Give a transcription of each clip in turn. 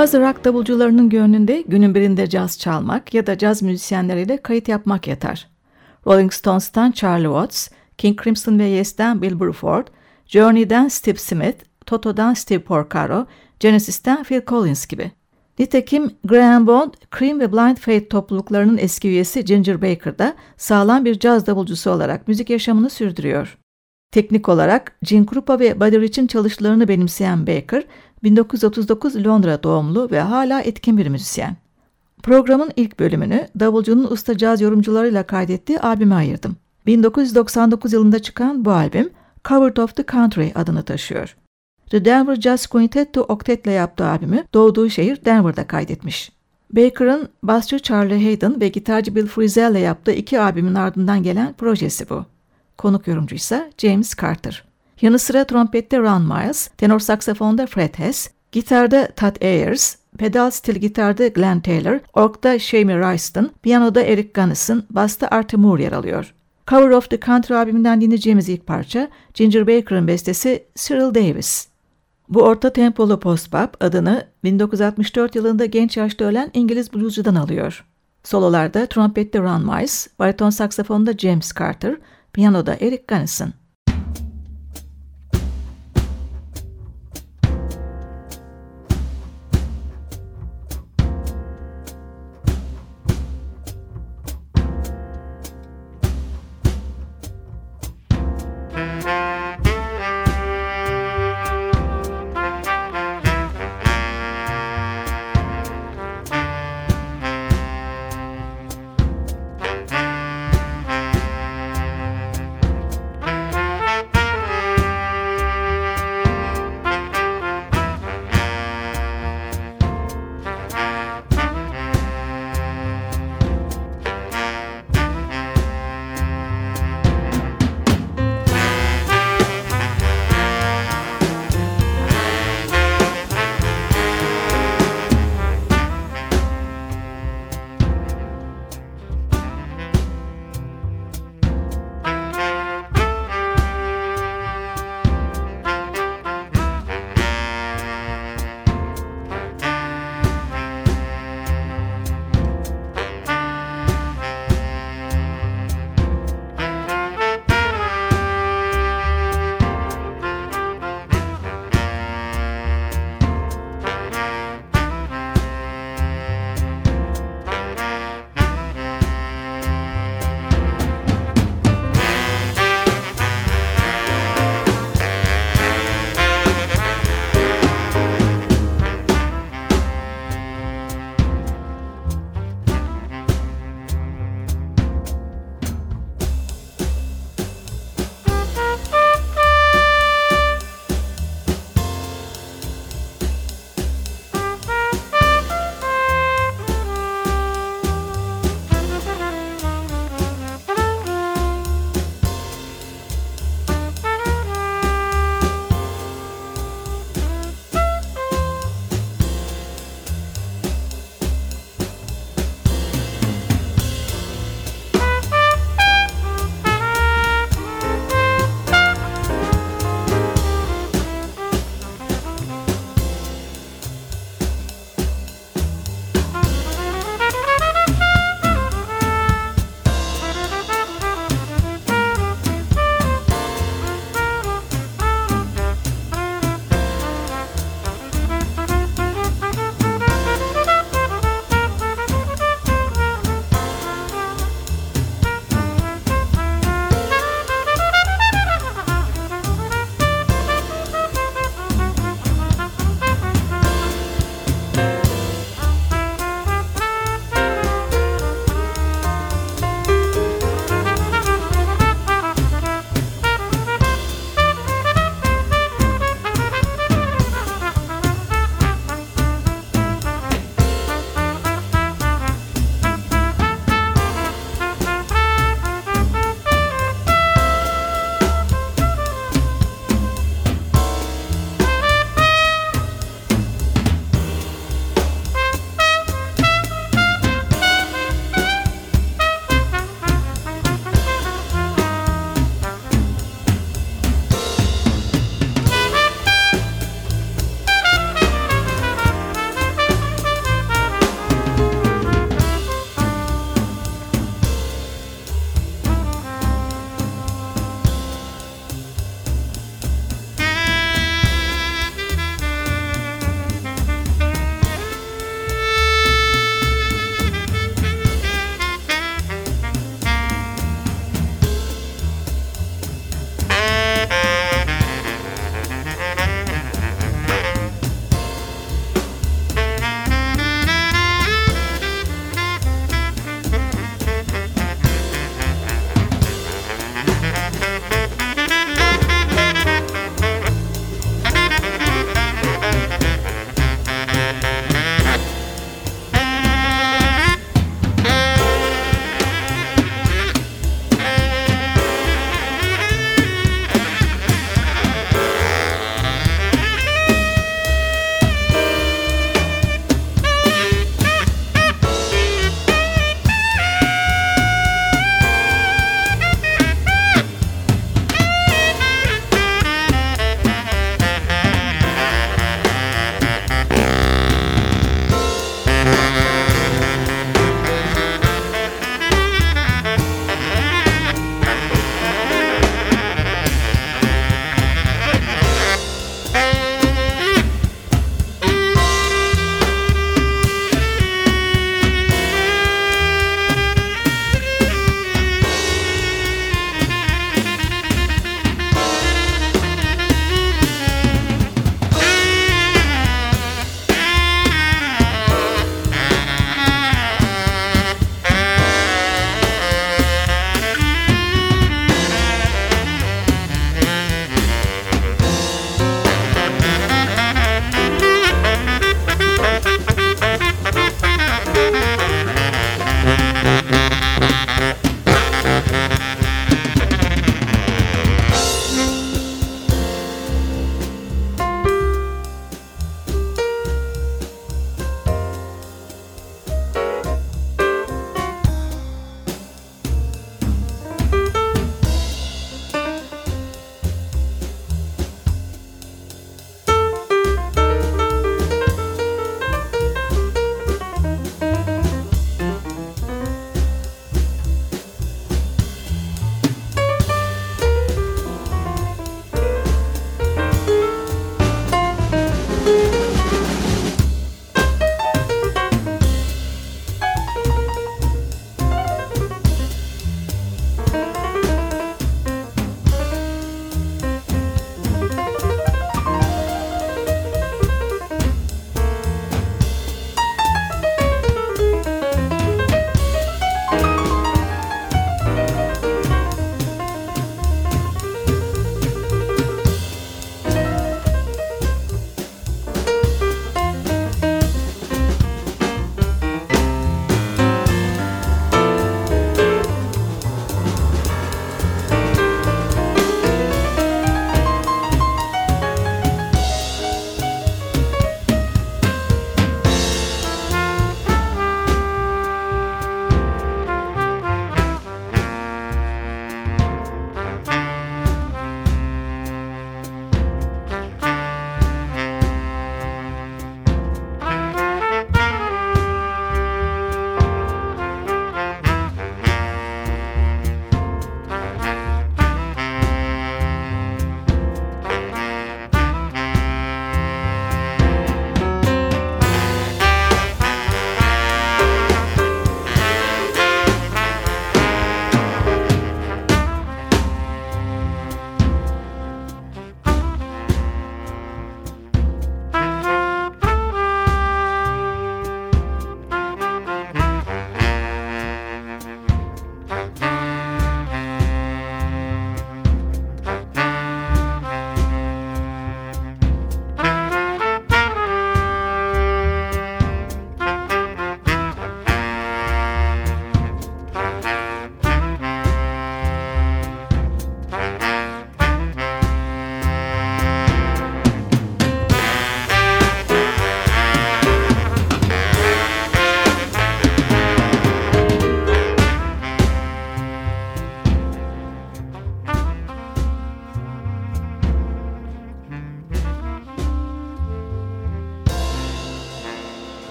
Bazı rock davulcularının gönlünde günün birinde caz çalmak ya da caz müzisyenleriyle kayıt yapmak yeter. Rolling Stones'tan Charlie Watts, King Crimson ve Yes'ten Bill Bruford, Journey'den Steve Smith, Toto'dan Steve Porcaro, Genesis'ten Phil Collins gibi. Nitekim Graham Bond, Cream ve Blind Faith topluluklarının eski üyesi Ginger Baker da sağlam bir caz davulcusu olarak müzik yaşamını sürdürüyor. Teknik olarak Gene Krupa ve Buddy Rich'in çalışmalarını benimseyen Baker, 1939 Londra doğumlu ve hala etkin bir müzisyen. Programın ilk bölümünü davulcunun usta caz yorumcularıyla kaydettiği albüme ayırdım. 1999 yılında çıkan bu albüm Covered of the Country adını taşıyor. The Denver Jazz Quintetto Octet ile yaptığı albümü doğduğu şehir Denver'da kaydetmiş. Baker'ın basçı Charlie Hayden ve gitarcı Bill Frisell ile yaptığı iki albümün ardından gelen projesi bu. Konuk yorumcu ise James Carter. Yanı sıra trompette Ron Miles, tenor saksafonda Fred Hess, gitarda Todd Ayers, pedal stil gitarda Glenn Taylor, orkta Shamie Ryston, piyanoda Eric Gunnison, basta Artie Moore yer alıyor. Cover of the Country albümünden dinleyeceğimiz ilk parça Ginger Baker'ın bestesi Cyril Davis. Bu orta tempolu post-bop adını 1964 yılında genç yaşta ölen İngiliz bluescudan alıyor. Sololarda trompette Ron Miles, bariton saksafonda James Carter, piyanoda Eric Gunnison.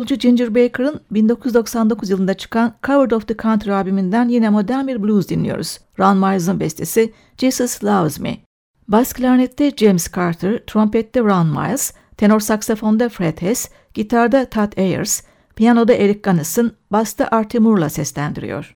Davulcu Ginger Baker'ın 1999 yılında çıkan Covered of the Country albümünden yine modern bir blues dinliyoruz. Ron Miles'ın bestesi Jesus Loves Me. Bas klarnette James Carter, trompette Ron Miles, tenor saksafonda Fred Hess, gitarda Todd Ayers, piyanoda Eric Gunnison, basta Artie Moore'la seslendiriyor.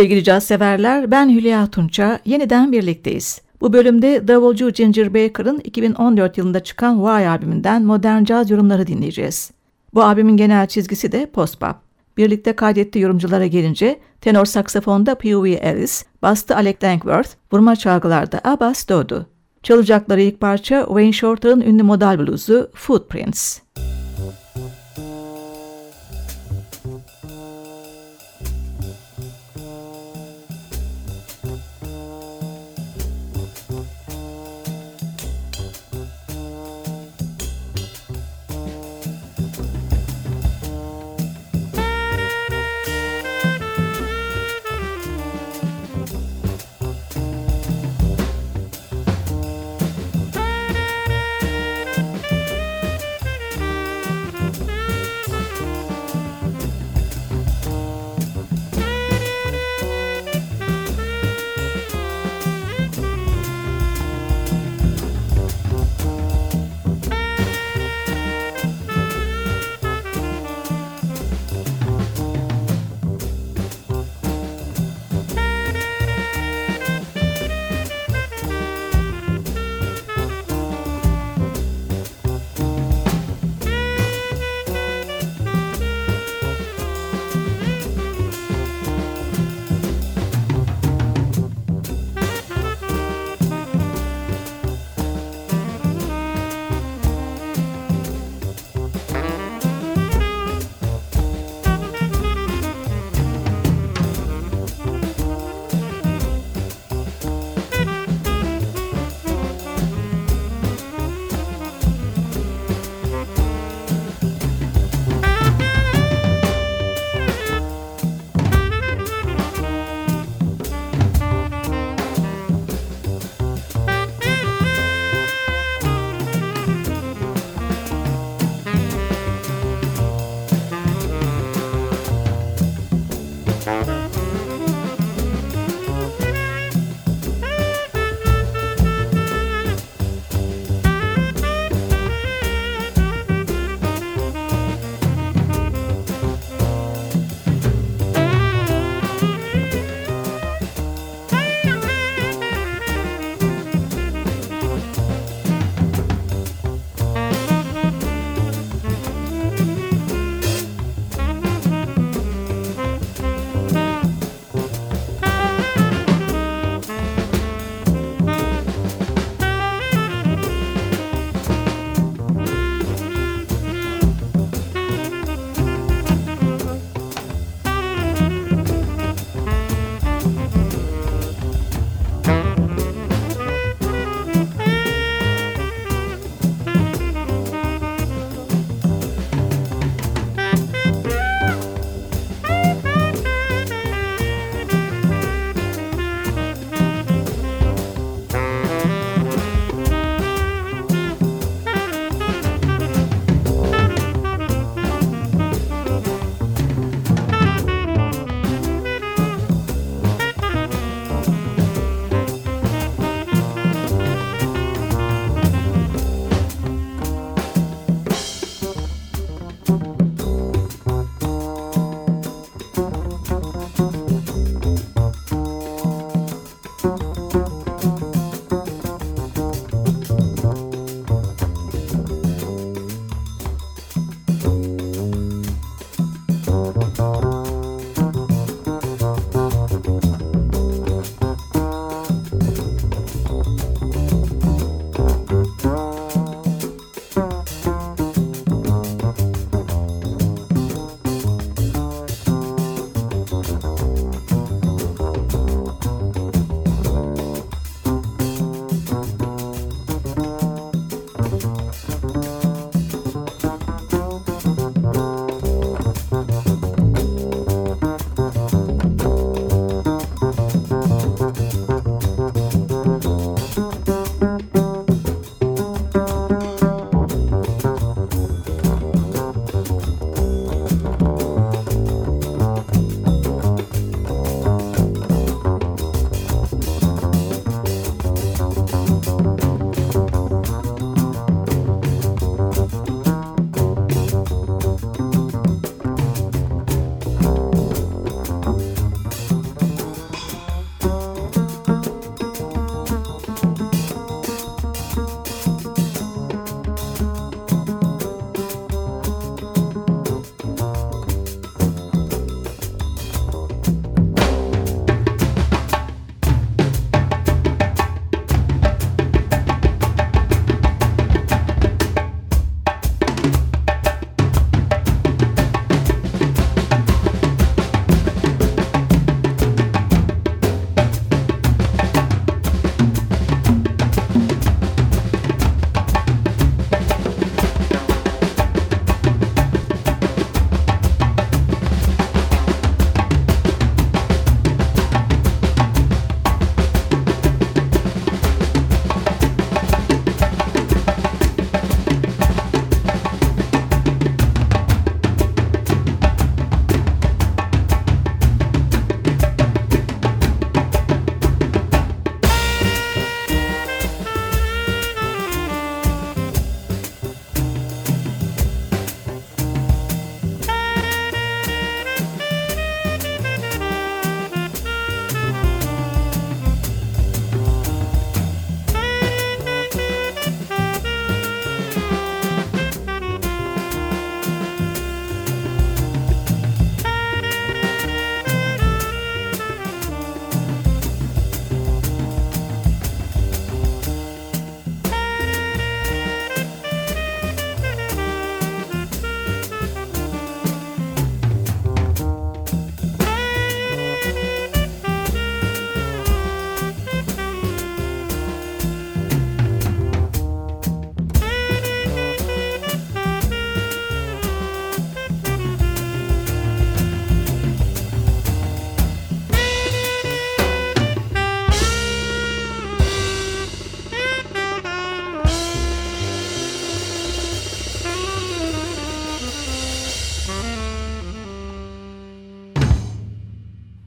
Sevgili caz severler, ben Hülya Tunça, yeniden birlikteyiz. Bu bölümde davulcu Ginger Baker'ın 2014 yılında çıkan Why albümünden modern caz yorumları dinleyeceğiz. Bu albümün genel çizgisi de post-pop. Birlikte kaydettiği yorumculara gelince tenor saksafonda P.U.V. Ellis, bastı Alec Dankworth, vurma çalgılarda Abbas Dodu. Çalacakları ilk parça Wayne Shorter'ın ünlü modal bluzu Footprints.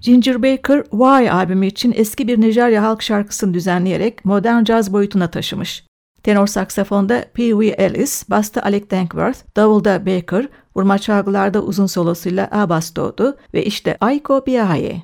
Ginger Baker, Why albümü için eski bir Nijerya halk şarkısını düzenleyerek modern caz boyutuna taşımış. Tenor saksafonda Pee Wee Ellis, basta Alec Dankworth, davulda Baker, vurma çalgılarda uzun solosuyla Abbas doğdu ve işte Aiko Biahaye.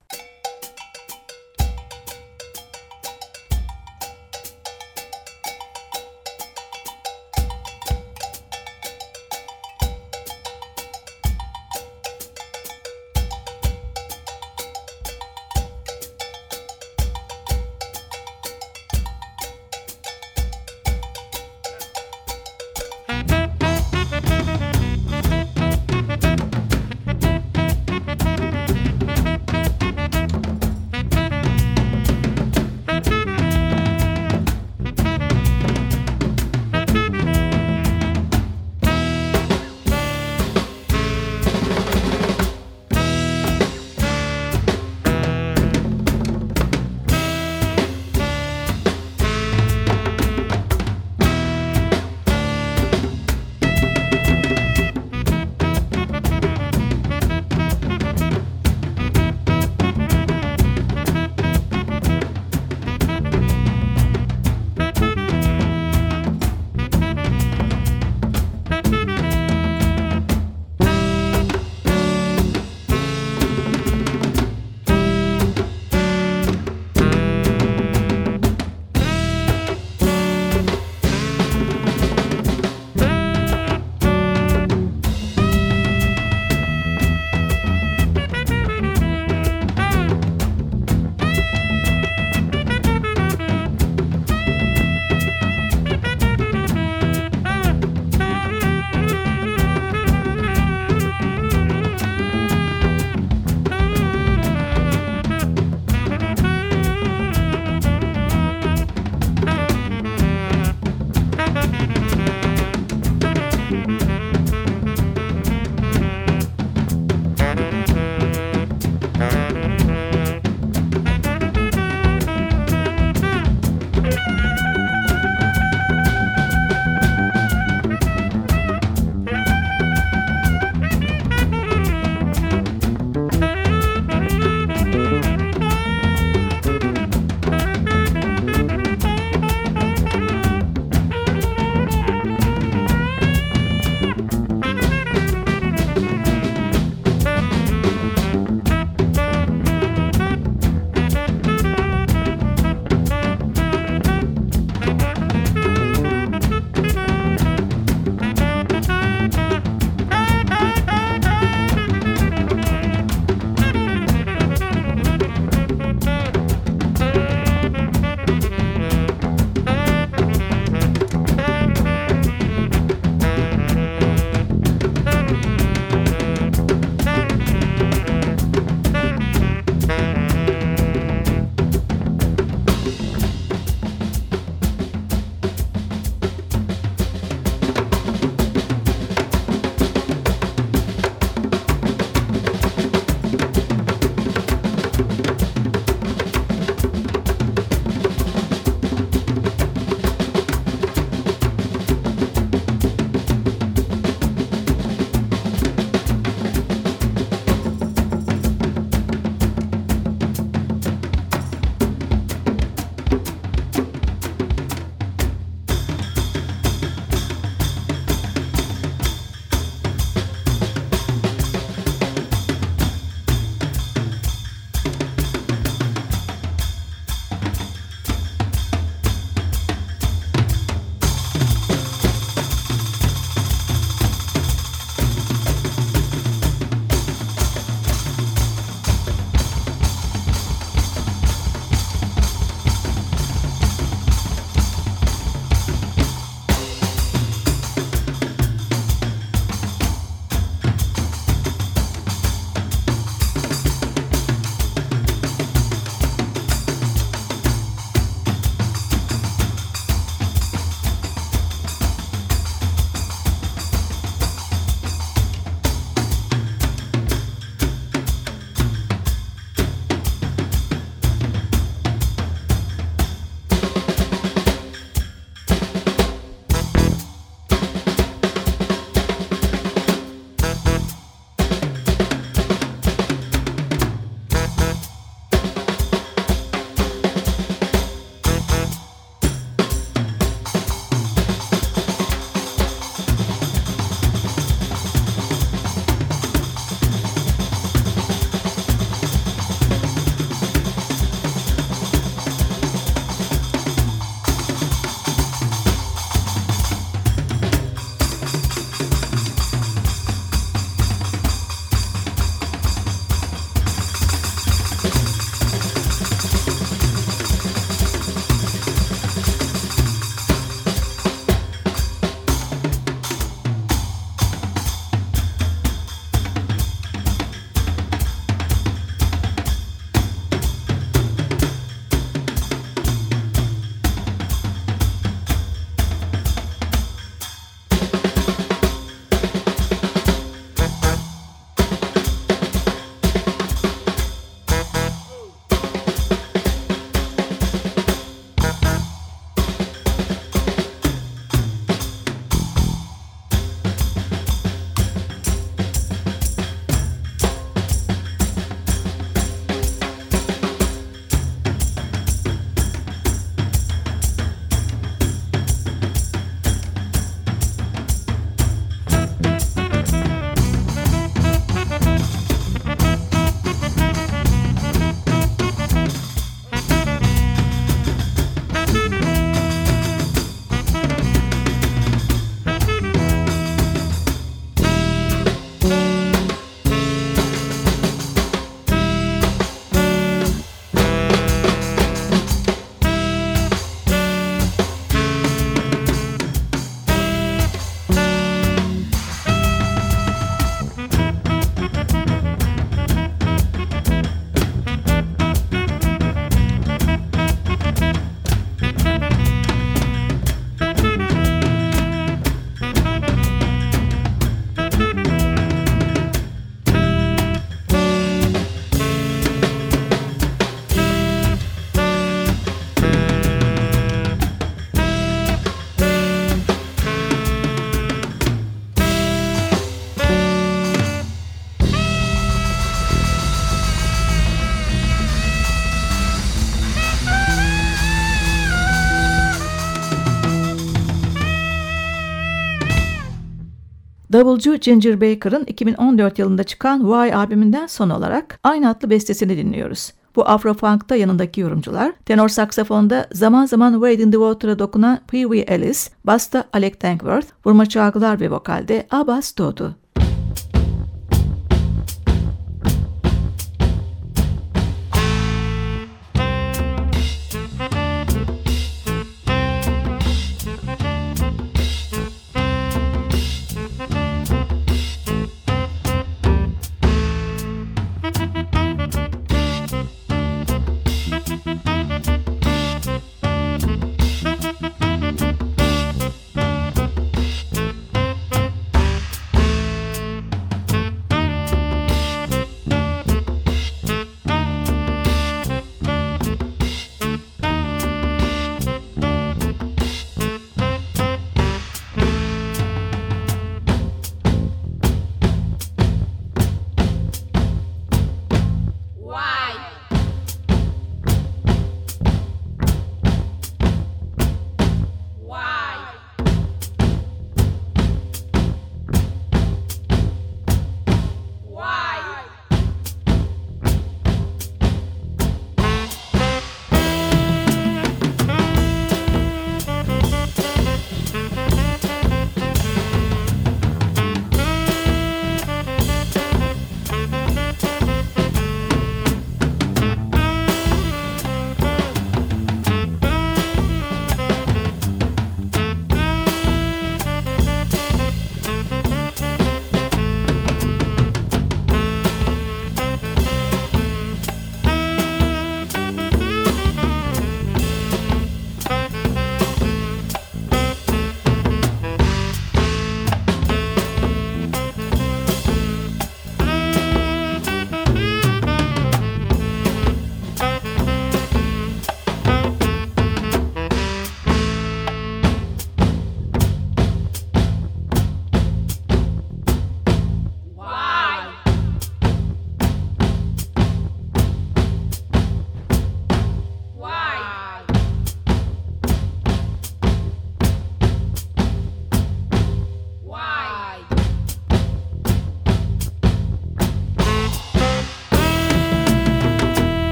Davulcu Ginger Baker'ın 2014 yılında çıkan Why albümünden son olarak aynı adlı bestesini dinliyoruz. Bu Afrofunk'ta yanındaki yorumcular, tenor saksafonda zaman zaman Wade in the Water'a dokunan Pee Wee Ellis, basta Alec Dankworth, vurma çalgılar ve vokalde Abbas Dodu.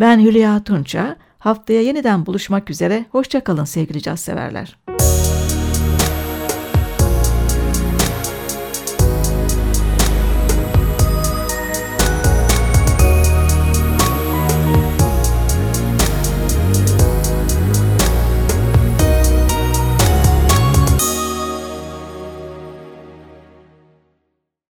Ben Hülya Tunça. Haftaya yeniden buluşmak üzere, hoşçakalın sevgili caz severler.